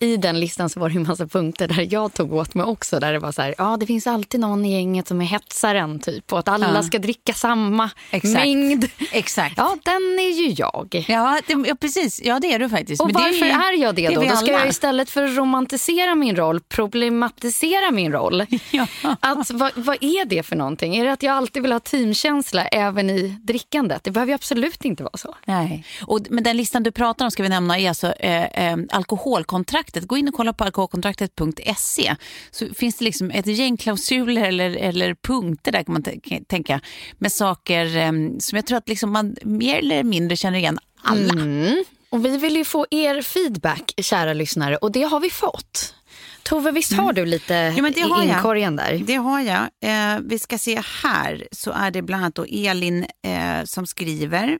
i den listan så var det en massa punkter där jag tog åt mig också. Där det var så här, ja det finns alltid någon i gänget som är hetsaren typ. Och att alla Ja. ska dricka samma Exakt. mängd. Exakt. Ja, den är ju jag. Ja, det, ja, precis. Ja, det är du faktiskt. Och Men det varför är, är, jag det, är då? Då ska jag istället för att romantisera min roll problematisera min roll. Ja. Att, vad, vad är det för någonting? Är det att jag alltid vill ha teamkänsla även i drickandet? Det behöver ju absolut inte vara så. Nej. Och, men den listan du pratar om ska vi nämna är alltså eh, eh, alkoholkontraktet. Gå in och kolla på alkoholkontraktet.se så finns det liksom ett gäng klausuler eller, eller punkter där kan man tänka med saker eh, som jag tror att liksom man mer eller mindre känner igen alla. Mm. Och vi vill ju få er feedback, kära lyssnare, och det har vi fått. Tove, visst har du lite Mm. Ja, men det har i jag. inkorgen där? Det har jag. Eh, vi ska se här så är det bland annat då Elin eh, som skriver.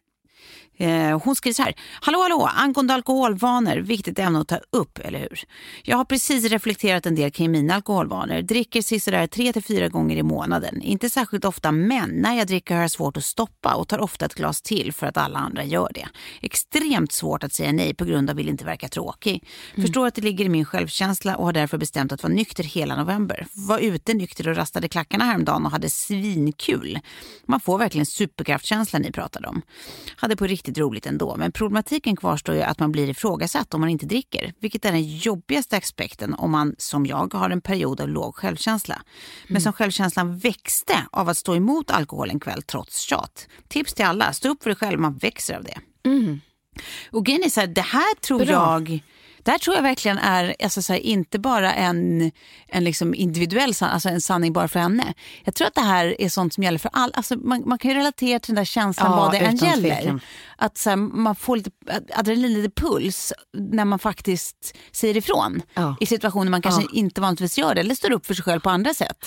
Eh, hon skriver så här. Hallå, hallå, angående alkoholvanor, viktigt ämne att ta upp, eller hur? Jag har precis reflekterat en del kring mina alkoholvanor. Dricker sisådär tre till fyra gånger i månaden. Inte särskilt ofta, men när jag dricker har jag svårt att stoppa och tar ofta ett glas till för att alla andra gör det. Extremt svårt att säga nej på grund av vill inte verka tråkig. Förstår att det ligger i min självkänsla och har därför bestämt att vara nykter hela november. Var ute nykter och rastade klackarna häromdagen och hade svinkul. Man får verkligen superkraftkänsla ni pratade om. Hade på riktigt riktigt roligt ändå. Men problematiken kvarstår ju att man blir ifrågasatt om man inte dricker. Vilket är den jobbigaste aspekten om man, som jag, har en period av låg självkänsla. Men som självkänslan växte av att stå emot alkohol en kväll trots tjat. Tips till alla, stå upp för dig själv, man växer av det. Och grejen är så här, det här tror jag det här tror jag verkligen är alltså så här, inte bara en, en liksom individuell san, alltså en sanning bara för henne. Jag tror att det här är sånt som gäller för alla. Alltså man, man kan ju relatera till den där känslan Ja, vad det än gäller. tvekan. Att så här, man får lite adrenalin, lite puls när man faktiskt säger ifrån. Ja. I situationer man kanske Ja. inte vanligtvis gör det eller står upp för sig själv på andra sätt.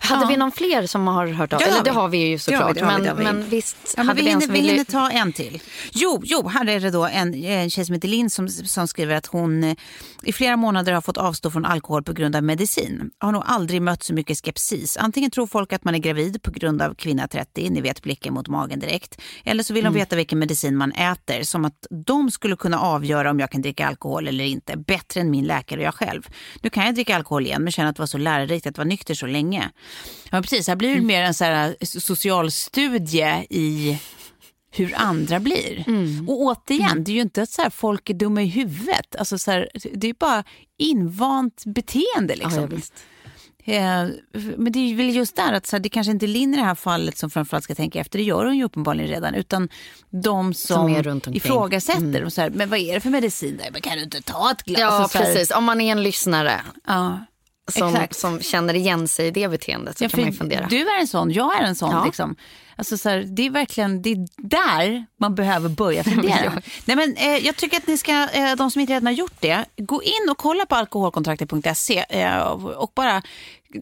Hade Ja. vi någon fler som har hört av har Eller det har vi ju såklart. men, men visst Ja, men hade vi, hinner, vi ville... ta en till. Jo, jo här är det då en, en tjej som heter Linn som, som skriver att hon eh, i flera månader har fått avstå från alkohol på grund av medicin. Har nog aldrig mött så mycket skepsis. Antingen tror folk att man är gravid på grund av kvinna 30, ni vet blicken mot magen direkt. Eller så vill de veta vilken medicin man äter. Som att de skulle kunna avgöra om jag kan dricka alkohol eller inte. Bättre än min läkare och jag själv. Nu kan jag dricka alkohol igen men känner att det var så lärorikt att vara nykter så länge. Ja, precis. Här blir det mer en så här eh, social studie i hur andra blir. Och återigen, det är ju inte att så här, folk är dumma i huvudet. Alltså, så här, det är bara invant beteende. Liksom. Ja, ja, visst. Eh, Men det är väl just där att så här, det kanske inte är Linn i det här fallet som framförallt ska tänka efter. Det gör hon ju uppenbarligen redan. Utan de som, Som är runt omkring. ifrågasätter. Och så men vad är det för medicin? där? Kan du inte ta ett glas? Ja, Och så här, precis. Om man är en lyssnare Ja, som, exakt. som känner igen sig i det beteendet så Ja, kan man fundera. Du är en sån, jag är en sån. Ja. Liksom. Alltså, så här, det är verkligen det är där man behöver börja fundera. Nej, men, eh, jag tycker att ni ska, eh, de som inte redan har gjort det, gå in och kolla på alkoholkontraktet.se eh, och bara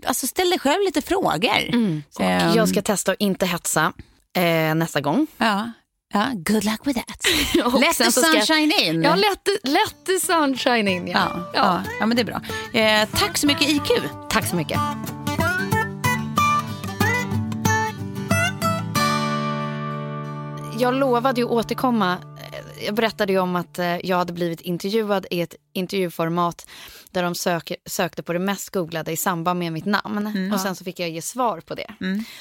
alltså, ställ dig själv lite frågor. Och Ehm, jag ska testa att inte hetsa eh, nästa gång. ja. Ja, good luck with that. Let the jag- sunshine in. Ja, let the, let the sunshine in. Ja. Ja, ja. ja, men det är bra. Eh, tack så mycket IQ. Tack så mycket. Jag lovade ju återkomma. Eh, Jag berättade ju om att eh, jag hade blivit intervjuad i ett intervjuformat där de söker, sökte på det mest googlade i samband med mitt namn. Och sen så fick jag ge svar på det.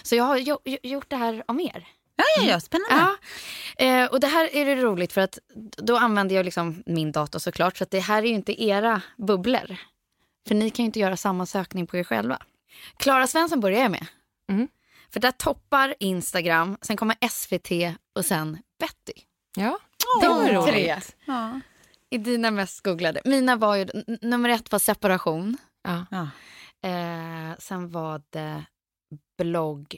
Så jag har jo, jo- gjort det här om er. Ja, ja, ja, spännande. Ja, eh, och det här är det roligt för att då använder jag liksom min dator såklart. Så att det här är ju inte era bubblor. För ni kan ju inte göra samma sökning på er själva. Klara Svensson börjar jag med. Mm. För där toppar Instagram, sen kommer SVT och sen Betty. Ja, De det var tre roligt. är dina mest googlade. Mina var ju, nummer ett var separation. Ja. Ja. Eh, sen var det blogg,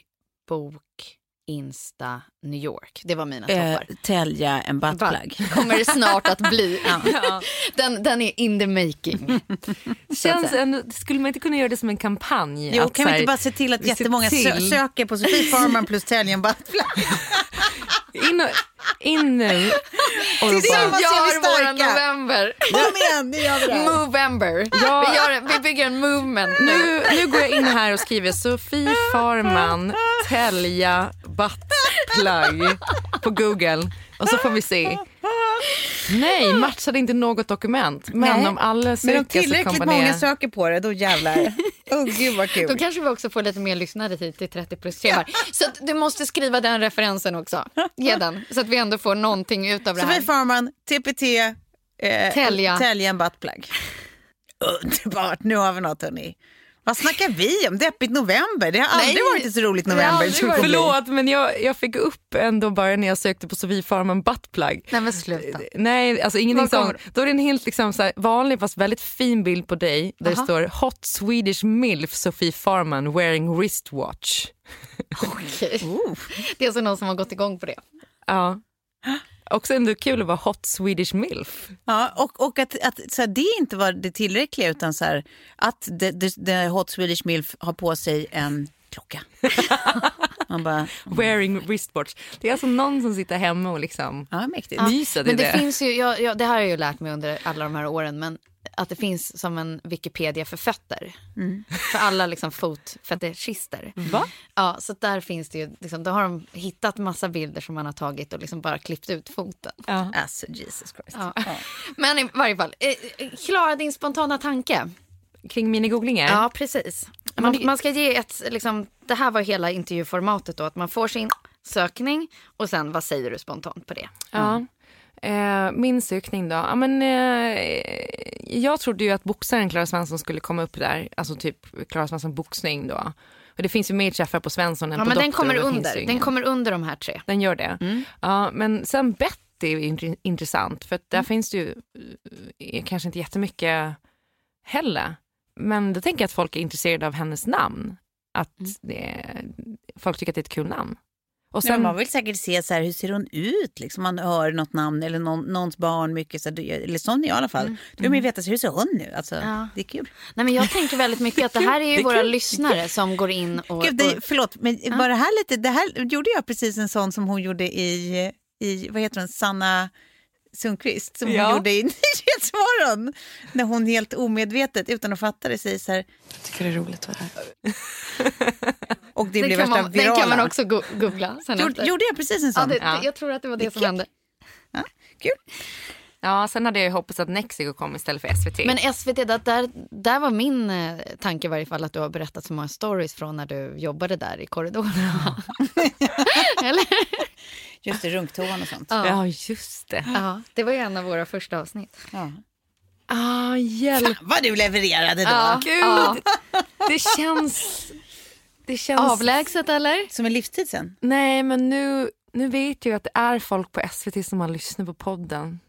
bok, Insta, New York. Det var mina Eh, toppar. tälja en buttplug. kommer det snart att bli. den, den är in the making. Känns ändå, skulle man inte kunna göra det som en kampanj? Jo, Att kan vi inte bara se till att jättemånga till- söker på Sofie Farman plus tälja en buttplug? In, nu. Tillsammans är vi starka. november. Kom igen, nu gör vi det här. Movember. Ja. Vi, gör, vi bygger en movement nu. nu, går jag in här och skriver Sofie Farman, tälja, buttplug på Google. Och så får vi se. Nej, matchade inte något dokument. Men Nej. om alla Men om söker så tillräckligt kommer många det... söker på det, då jävlar. Oh, gud vad Då kul. kanske vi också får lite mer lyssnare hit till 30 plus timmar. Så att du måste skriva den referensen också. Ge den. Så att vi ändå får någonting ut av det Sofie här. Farman, TPT, eh, Tälja. tälja en buttplug. Underbart, nu har vi något hörni. Vad snackar vi om? Deppigt november? Det har aldrig Nej. varit ett så roligt november. bli. Förlåt, men jag, jag fick upp ändå bara när jag sökte på Sofie Farman buttplug. Nej men sluta. Nej, alltså ingenting sånt. Då är det en helt liksom, så här, vanlig fast väldigt fin bild på dig där Aha. det står Hot Swedish milf Sofie Farman wearing wristwatch. Okej. Det är alltså någon som har gått igång på det. Ja. Också ändå kul att vara hot Swedish milf. Ja, och, och att, att så här, det inte var det tillräckliga utan så här, att the, the, the Hot Swedish Milf har på sig en klocka. Man bara, Wearing wristwatch. Det är alltså någon som sitter hemma och liksom ja mäktigt. myser till Men det, det. finns ju, jag, jag, det här har jag ju lärt mig under alla de här åren, men att det finns som en Wikipedia för fötter. För alla liksom fotfetischister. Va? Ja, så där finns det ju, liksom, då har de hittat massa bilder som man har tagit och liksom bara klippt ut foten. Ja. Alltså Jesus Christ. Ja. Men i varje fall, eh, eh, Klara din spontana tanke. Kring minigooglingen? Ja, precis. Man, man ska ge ett, liksom, det här var hela intervjuformatet då, att man får sin sökning och sen vad säger du spontant på det? Ja. Eh, min sökning då? Ja, men, eh, jag trodde ju att boxaren Klara Svensson skulle komma upp där. Alltså typ Klara Svensson boxning då. Och det finns ju mer träffar på Svensson än Ja, på men den Doktor, kommer det finns under. Den kommer under de här tre. Den gör det. Ja, men sen Betty är intressant för där finns det ju eh, kanske inte jättemycket heller. Men då tänker jag att folk är intresserade av hennes namn. Att det, folk tycker att det är ett kul namn. Och Sen, sen, man vill säkert se så här, hur ser hon ut, liksom. man hör något namn eller någon, någons barn mycket, så, här, eller sån i alla fall. Då vill man ju veta, så, hur ser hon nu? Alltså, Ja. Det är kul. Nej, men jag tänker väldigt mycket att det här är ju våra lyssnare som går in och... Gud, det, förlåt, men var det här lite, det här gjorde jag precis en sån som hon gjorde i, i vad heter hon, Sanna Sundqvist, som Ja. hon gjorde i Nyhetsmorgon. När hon helt omedvetet, utan att fatta det, säger så här. tycker det är roligt att vara här. Och det den, blev värsta man, virala. den kan man också go googla sen Gjorde, efter. gjorde jag precis en Ja, sån? det, Ja. Jag tror att det var det som Vilken- hände. Kul. Ja, sen hade jag ju hoppats att Nexico kom istället för SVT. Men SVT, där, där, där var min eh, tanke i varje fall att du har berättat så många stories från när du jobbade där i korridorerna. Eller? Just det, runktoan och sånt. Ja. ja, just det. ja, det var ju en av våra första avsnitt. Ja. Ah, hjälp. Vad du levererade då. Ja. Gud, det känns... Det känns... Avlägset eller? Som en livstid sen. Nej, men nu, nu vet jag att det är folk på SVT som har lyssnat på podden.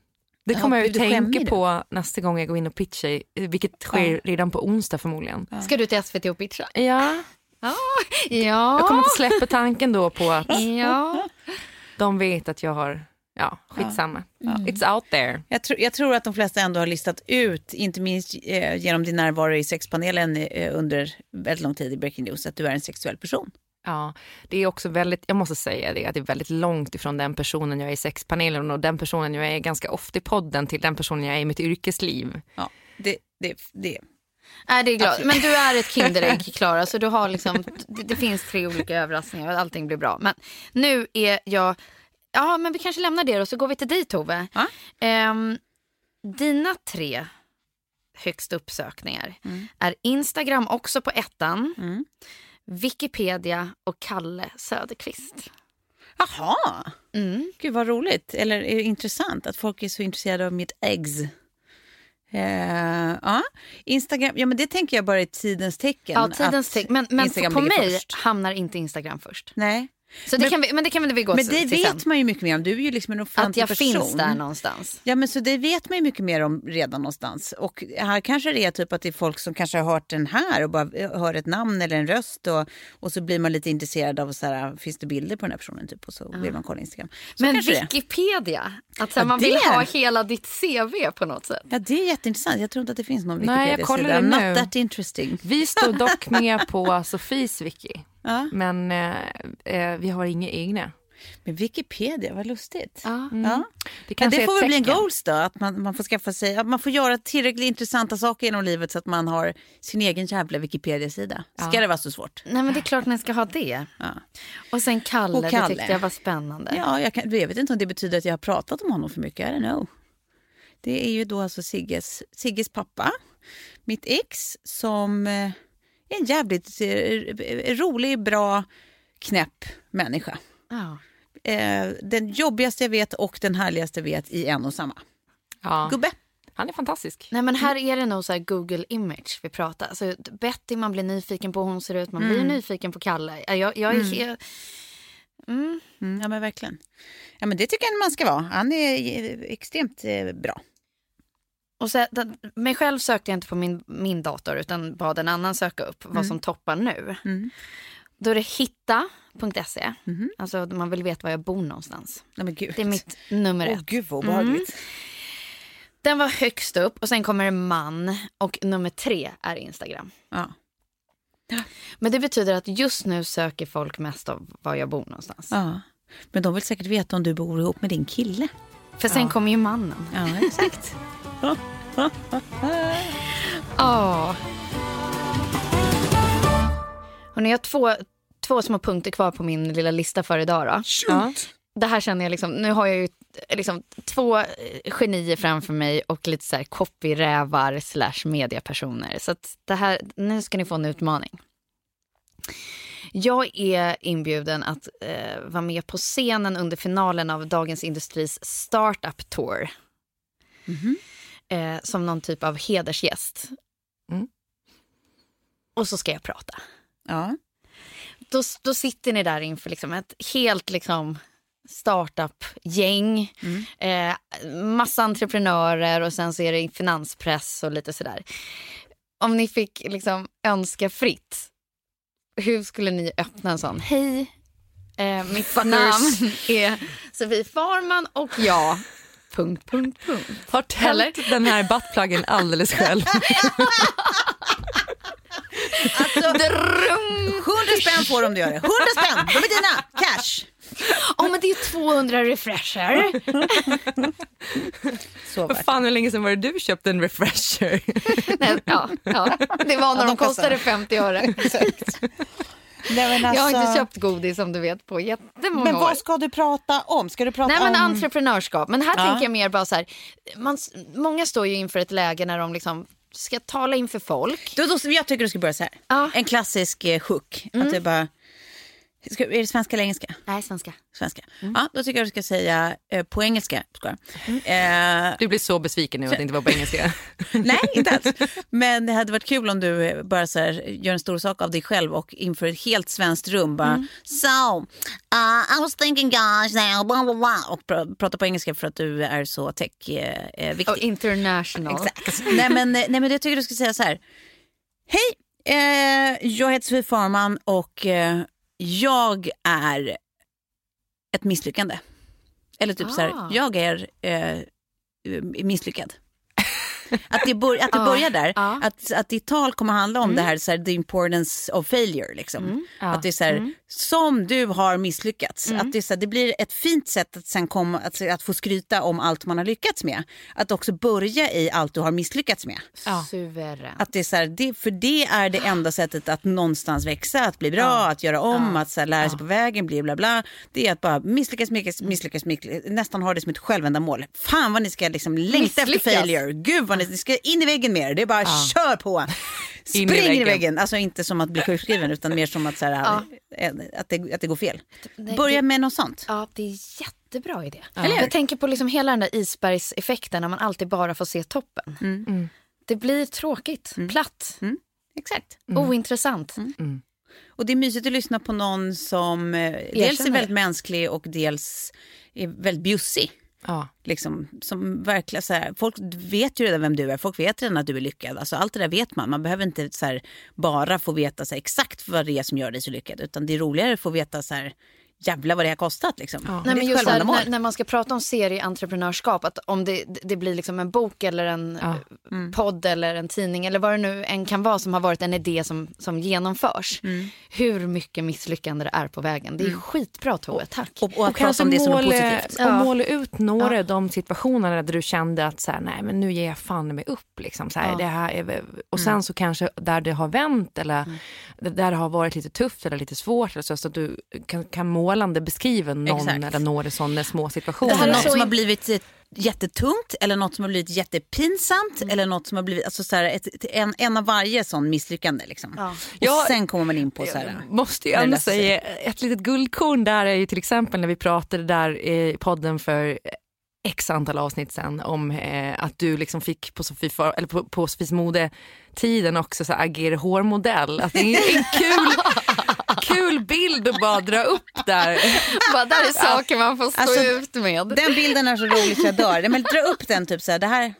Det Ja, kommer jag skämmig tänka på nästa gång jag går in och pitchar, vilket sker redan på onsdag förmodligen. Ska du till SVT och pitcha? Ja, Ja. jag kommer inte släppa tanken då på att Ja. de vet att jag har, ja, skitsamma. It's out there. Jag, tror- jag tror att de flesta ändå har listat ut, inte minst eh, genom din närvaro i sexpanelen eh, under väldigt lång tid i Breaking News, att du är en sexuell person. Ja, det är också väldigt, jag måste säga det, att det är väldigt långt ifrån den personen jag är i sexpanelen och den personen jag är ganska ofta i podden till den personen jag är i mitt yrkesliv. Ja, det, det, det. Nej, det är glad. Men du är ett Kinderägg, Klara, så du har liksom, det, det finns tre olika överraskningar och allting blir bra. Men nu är jag, ja men vi kanske lämnar det och så går vi till dig Tove. Ja. Ehm, dina tre högst uppsökningar är Instagram också på ettan, Mm. Wikipedia och Kalle Söderqvist. Jaha, Mm. gud vad roligt. Eller är det intressant att folk är så intresserade av mitt eggs. Eh, ja. Instagram, ja men det tänker jag bara är tidens tecken. Ja, tidens tecken. Men, men på mig först. hamnar inte Instagram först. Nej, Så det Men- kan vi, men det kan vi, vi gå men det till vet sen. man ju mycket mer om. Du är ju liksom en Att offentlig jag person. finns där någonstans. Ja, men så det vet man ju mycket mer om redan någonstans. Och här kanske det är typ att det är folk som kanske har hört den här och bara hör ett namn eller en röst och, och så blir man lite intresserad av så här, finns det bilder på den här personen typ och så vill man kolla Instagram. Så Men kanske det. Wikipedia, att så här, Ja, man vill det. ha hela ditt CV på något sätt. Ja, det är jätteintressant. Jag tror inte att det finns någon Nej, jag Wikipedia-sida. Not nu. that interesting. Vi står dock med på Sofies wiki, Ja. men eh, eh, vi har inga egna. Men Wikipedia, vad lustigt. Ja. Ja. Det, Men det får väl bli en goals då, att man, man får skaffa sig, att man får göra tillräckligt intressanta saker genom livet så att man har sin egen jävla Wikipedia-sida. Ska det vara så svårt? Nej men det är klart ni ska ha det. Ja. Och sen Kalle, Och det Kalle. tyckte jag var spännande. Ja, jag, kan, jag vet inte om det betyder att jag har pratat om honom för mycket. I don't know. Det är ju då alltså Sigges, Sigges pappa, mitt ex, som eh, en jävligt eh, rolig, bra, knäpp människa. Ja. Eh, den jobbigaste jag vet och den härligaste jag vet i en och samma. Ja. Gubbe. Han är fantastisk. Nej men här är det nog så här Google image vi pratar. Alltså, Betty man blir nyfiken på hur hon ser ut, man blir nyfiken på Kalle. Ja, Jag, jag är he- mm. Mm, ja men verkligen. Ja men det tycker jag man ska vara. Han är eh, extremt bra. Och så, den, mig själv sökte jag inte på min, min dator utan bad en annan söka upp vad som toppar nu. Mm. Då är det hitta.se. Alltså man vill veta var jag bor någonstans. Nej. Det är mitt nummer Åh ett. gud vad obehagligt. Den var högst upp och sen kommer man och nummer tre är Instagram. Ja. Men det betyder att just nu söker folk mest av var jag bor någonstans. ja. Men de vill säkert veta om du bor ihop med din kille. För sen kommer ju mannen. Ja exakt. Ja. Och ni har två, två små punkter kvar på min lilla lista för idag. Då. Det här känner jag liksom, nu har jag ju liksom två eh, genier framför mig och lite så här copyrävar slash mediapersoner. Så det här, nu ska ni få en utmaning. Jag är inbjuden att eh, vara med på scenen under finalen av Dagens Industris Startup Tour. Eh, som någon typ av hedersgäst. Mm. Och så ska jag prata. Ja. Då, då sitter ni där inför liksom ett helt liksom startup-gäng. Eh, massa entreprenörer och sen så är det finanspress och lite sådär. Om ni fick liksom önska fritt, hur skulle ni öppna en sån? Hej, eh, mitt namn är Sofie Farman och jag... Punkt, punkt, punkt. Har tält den här buttpluggen alldeles själv. Alltså, 100 spänn får de om du gör det. 100 spänn, de är dina. Cash. Ja, men det är 200 refresher. Så Vad fan hur länge sedan var det du köpte en refresher? Nej, ja, ja. Det var när de de kostade kostar. 50 öre. Nej, men Jag har inte alltså- köpt godis som du vet på jättemånga Men år. vad ska du prata om? Ska du prata Nej men om... entreprenörskap. Men här Ja. tänker jag mer bara så här. Man, många står ju inför ett läge när de liksom ska tala inför folk. Då, då, jag tycker du ska börja så här. Ja. En klassisk eh, hook. Att du bara... Ska, är det svenska eller engelska? Nej, svenska. Svenska. Ja, då tycker jag du ska säga eh, på engelska. Skojar. Eh, Du blir så besviken nu att det inte var på engelska. nej, inte alls. Men det hade varit kul om du eh, bara så här, gör en stor sak av dig själv och inför ett helt svenskt rum bara So, uh, I was thinking guys now, blah, blah, blah. och pr- prata på engelska för att du är så tech-viktig. Och international. Exakt. nej, men, nej men jag tycker du ska säga så här. Hej, eh, jag heter Sofie Farman och eh, jag är ett misslyckande. Eller typ så här, Ah. jag är eh, misslyckad. Att det, bör, att det Ja, börjar där. ja. Att, att ditt tal kommer handla om det här, så här, the importance of failure. Liksom. ja. Att det är så här, som du har misslyckats. Att det, är så här, det blir ett fint sätt att, sen komma, att, att få skryta om allt man har lyckats med. Att också börja i allt du har misslyckats med. Suverän. Att det är så här, det, för det är det enda sättet att någonstans växa, att bli bra, att göra om, att så här, lära sig på vägen, bla bla bla. Det är att bara misslyckas, misslyckas, misslyckas, misslyckas nästan ha det som ett självändamål. Fan vad ni ska liksom längta efter failure. Gud vad ni, ni ska in i väggen med er. Det är bara kör på. In Spring i in i väggen. väggen. Alltså inte som att bli sjukskriven utan mer som att, så här, eh, att, det, att det går fel. Börja med något sånt. Ja, det är jättebra idé. Jag tänker på liksom hela den där isbergseffekten när man alltid bara får se toppen. Mm. Det blir tråkigt, platt, Exakt. ointressant. Och det är mysigt att lyssna på någon som eh, dels är väldigt mänsklig och dels är väldigt bjussig. Ja. Liksom, som verkligen så här, folk vet ju redan vem du är, folk vet redan att du är lyckad. Alltså, allt det där vet man. Man behöver inte så här, bara få veta så här, exakt vad det är som gör dig så lyckad. Utan det är roligare att få veta så här, jävlar vad det har kostat. Liksom. Är Nej, men just där, när, när man ska prata om serieentreprenörskap, att om det, det blir liksom en bok eller en Ja. eh, podd eller en tidning eller vad det nu än kan vara som har varit en idé som, som genomförs. Mm. Hur mycket misslyckande det är på vägen. Det är skitbra Tove, tack. Och, och att Och kanske prata om det måla, positivt. och måla ut några av de situationerna där du kände att så här, nej men nu ger jag fan mig upp. Liksom, så här, det här är, och sen så kanske där det har vänt eller där det har varit lite tufft eller lite svårt. Eller så, så att du kan, kan målande beskriva någon Exakt. eller några sådana små situationer. Det här är något som har blivit eh, jättetungt eller något som har blivit jättepinsamt Mm. eller något som har blivit, alltså så här, ett, en, en av varje sån misslyckande. Liksom. Och Ja. sen kommer man in på så här. Jag måste ju ändå säga, ett litet guldkorn där är ju till exempel när vi pratade där i podden för x antal avsnitt sen om eh, att du liksom fick på, Sofie, Far- eller på, på Sofies mode-tiden också så agera hårmodell. Att det är en kul, kul bild att bara dra upp där. Bara, där är saker man får stå Alltså, ut med. Den bilden är så rolig så jag dör. Men dra upp den typ så här, det här,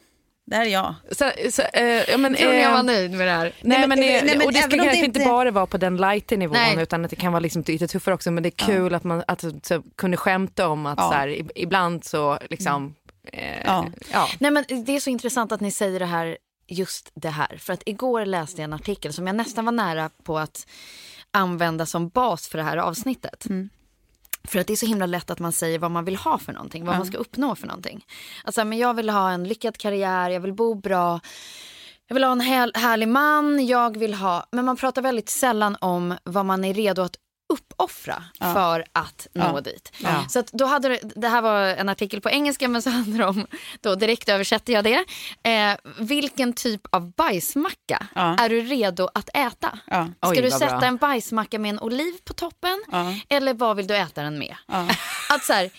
det här är jag. Så, så, eh, ja, men, Tror ni jag eh, var nöjd med det här? Nej, men, det, nej, men och det ska kanske inte inte- bara vara på den lighter nivån Nej. utan att det kan vara liksom lite tuffare också. Men det är kul att man att, så, kunde skämta om att Ja. så här, ib- ibland så liksom... Eh, Ja. ja. Nej, men det är så intressant att ni säger det här, just det här. För att igår läste jag en artikel som jag nästan var nära på att använda som bas för det här avsnittet. För att det är så himla lätt att man säger vad man vill ha för någonting, vad man ska uppnå för någonting. Alltså, men jag vill ha en lyckad karriär, jag vill bo bra, jag vill ha en härlig man, jag vill ha... Men man pratar väldigt sällan om vad man är redo att uppoffra för att nå dit. Så att då hade det, det här var en artikel på engelska men så handlar det om, då direkt översätter jag det. Eh, vilken typ av bajsmacka Ja. är du redo att äta? Ja. Ska Oj, du sätta bra. en bajsmacka med en oliv på toppen? Ja. Eller vad vill du äta den med? Att så här,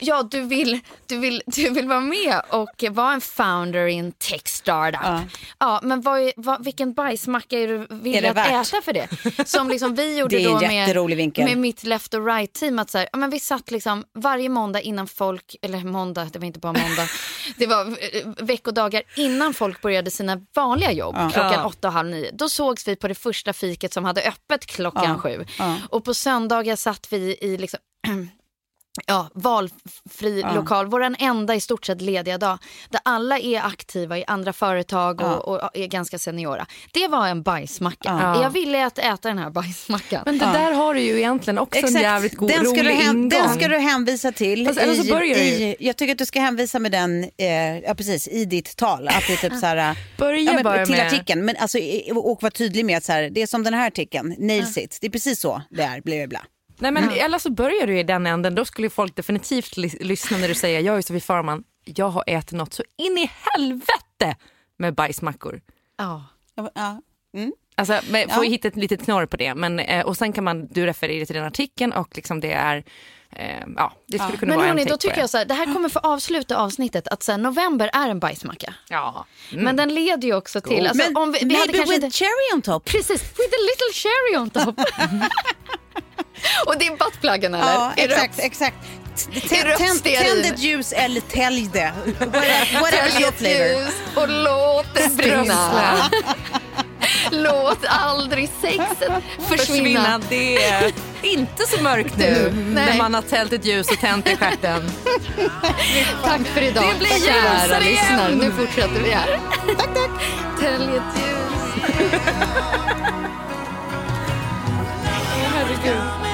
ja, du vill, du, vill, du vill vara med och vara en founder i en tech startup. Ja. men vad är, vad, vilken bajsmacka är du villig att värt? äta för det? Som liksom vi gjorde då med, med mitt left och right team. Att så här, ja, men vi satt liksom varje måndag innan folk, eller måndag, det var inte bara måndag. det var eh, veckodagar innan folk började sina vanliga jobb klockan åtta och halv nio. Då sågs vi på det första fiket som hade öppet klockan sju. Och på söndagar satt vi i liksom Ja, valfri lokal, vår enda i stort sett lediga dag. Där alla är aktiva i andra företag och, och är ganska seniora. Det var en bajsmacka. Jag ville att äta den här bajsmackan. Men det där har du ju egentligen också en jävligt god, den, ska du rolig hem, ingång. den ska du hänvisa till. Fast eller så i, börjar du i, jag tycker att du ska hänvisa med den eh, ja, precis, i ditt tal. Att det är typ så här, Börja ja, men, bara till med- artikeln. Men alltså, och vara tydlig med att så här, det är som den här artikeln, nails it. Det är precis så det är, bla bla bla. Nej men eller så börjar du i den änden, då skulle folk definitivt ly- lyssna när du säger jag är Sofie Farman, jag har ätit något så in i helvete med bajsmackor. Ja. Ja, ja. Alltså, men, Ja. får ju hitta ett litet knorr på det. Men, eh, och sen kan man, du refererar till den artikeln och liksom det är, eh, ja det skulle kunna Men vara hörni, en då tycker jag så här, det här kommer få avsluta avsnittet att så här, november är en bajsmacka. Ja. Men den leder ju också till, alltså, Men om vi, vi maybe hade kanske with inte... cherry on top. Precis, with a little cherry on top. och det är buttpluggen eller? Ja, Är exakt, exakt. Tänd ett ljus eller tälj det. Whatever, your ett flavor. ljus och låt det brinna. låt aldrig sexet försvinna. Försvinna, det är inte så mörkt nu Nej. när man har tält ett ljus och tänt i stjärten. Tack för idag, Det blir kära ljusare igen. lyssnare. Nu fortsätter vi här. tack, tack. Tälj ett ljus. Herregud.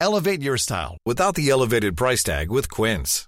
Elevate your style without the elevated price tag with Quince.